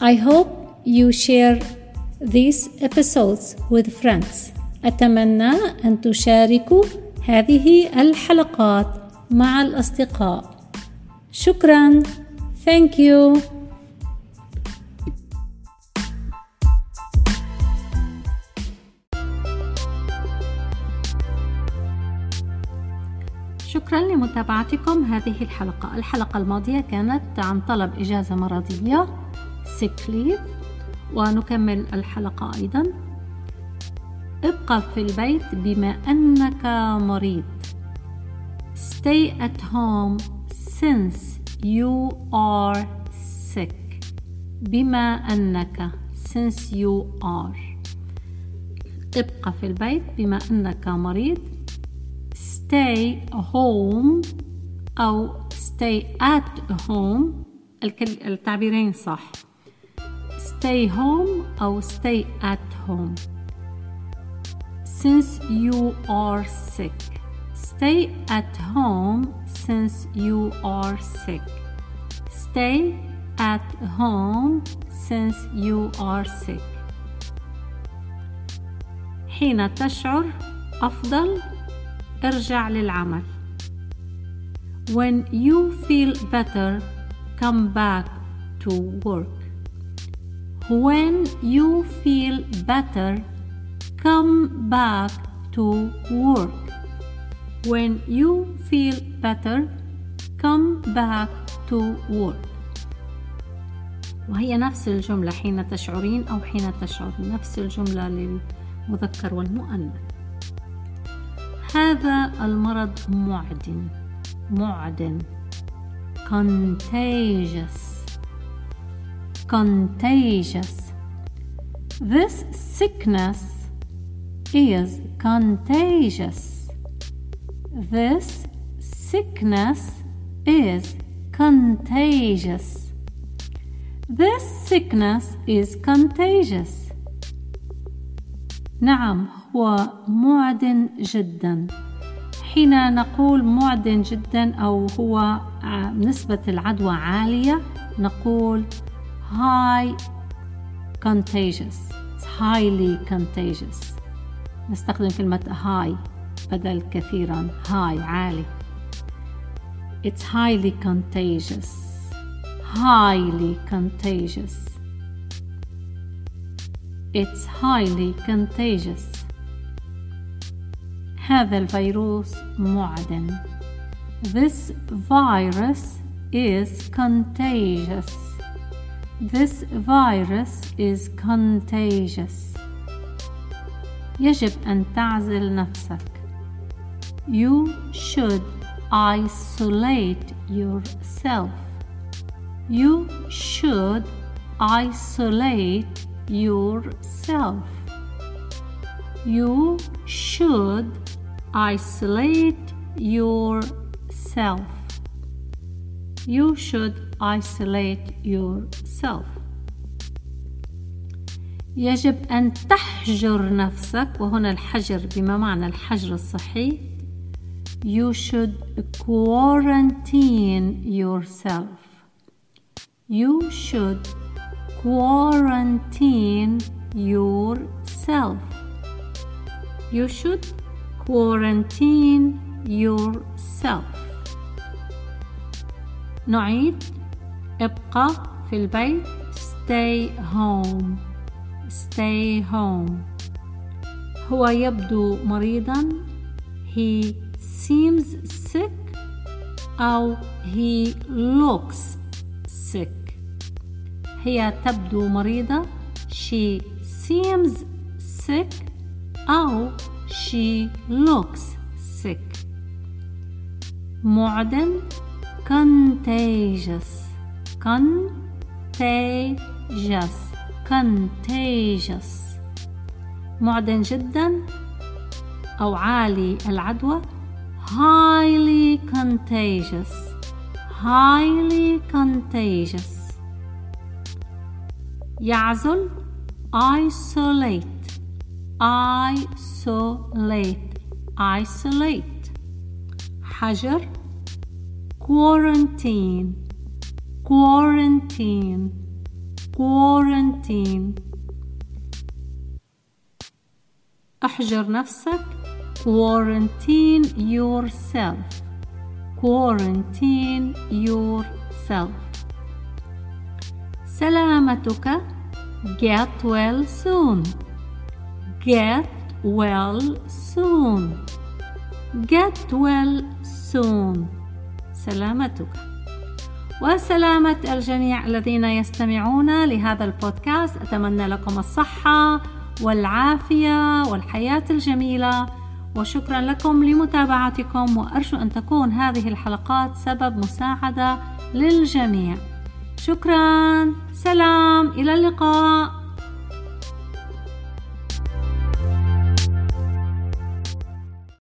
I hope you share these episodes with friends. أتمنى أن تشاركوا هذه الحلقات مع الأصدقاء. شكرا. Thank you. شكرا لمتابعتكم هذه الحلقة الحلقة الماضية كانت عن طلب إجازة مرضية sick leave ونكمل الحلقة أيضا. ابقى في البيت بما أنك مريض. Stay at home since you are sick. بما أنك since you are. ابقى في البيت بما أنك مريض. Stay home أو stay at home. التعبيرين صح. stay home أو stay at home since you are sick stay at home since you are sick stay at home since you are sick حين تشعر أفضل ارجع للعمل when you feel better come back to work When you feel better come back to work when you feel better come back to work وهي نفس الجملة حين تشعرين أو حين تشعر نفس الجملة للمذكر والمؤنث هذا المرض معدن معدن contagious contagious this sickness is contagious this sickness is contagious this sickness is contagious نعم هو معدن جدا حين نقول معدن جدا أو هو نسبة العدوى عالية نقول high contagious It's highly contagious نستخدم كلمة high بدل كثيرا high عالي It's highly contagious highly contagious It's highly contagious هذا الفيروس معدن This virus is contagious This virus is contagious يجب أن تعزل نفسك You should isolate yourself You should isolate yourself. You should isolate yourself. You should isolate yourself. يجب أن تحجر نفسك وهنا الحجر بما معنى الحجر الصحي You should quarantine yourself. You should quarantine yourself. You should quarantine yourself. نعيد ابقى في البيت stay home stay home هو يبدو مريضا he seems sick أو he looks sick هي تبدو مريضة she seems sick أو she looks sick معدن contagious contagious contagious معدن جدا أو عالي العدوى highly contagious highly contagious يعزل isolate isolate isolate حجر quarantine quarantine quarantine احجر نفسك quarantine yourself quarantine yourself سلامتك get well soon get well soon get well soon سلامتك. وسلامة الجميع الذين يستمعون لهذا البودكاست. أتمنى لكم الصحة والعافية والحياة الجميلة. وشكرا لكم لمتابعتكم. وأرجو أن تكون هذه الحلقات سبب مساعدة للجميع. شكرا. سلام. إلى اللقاء.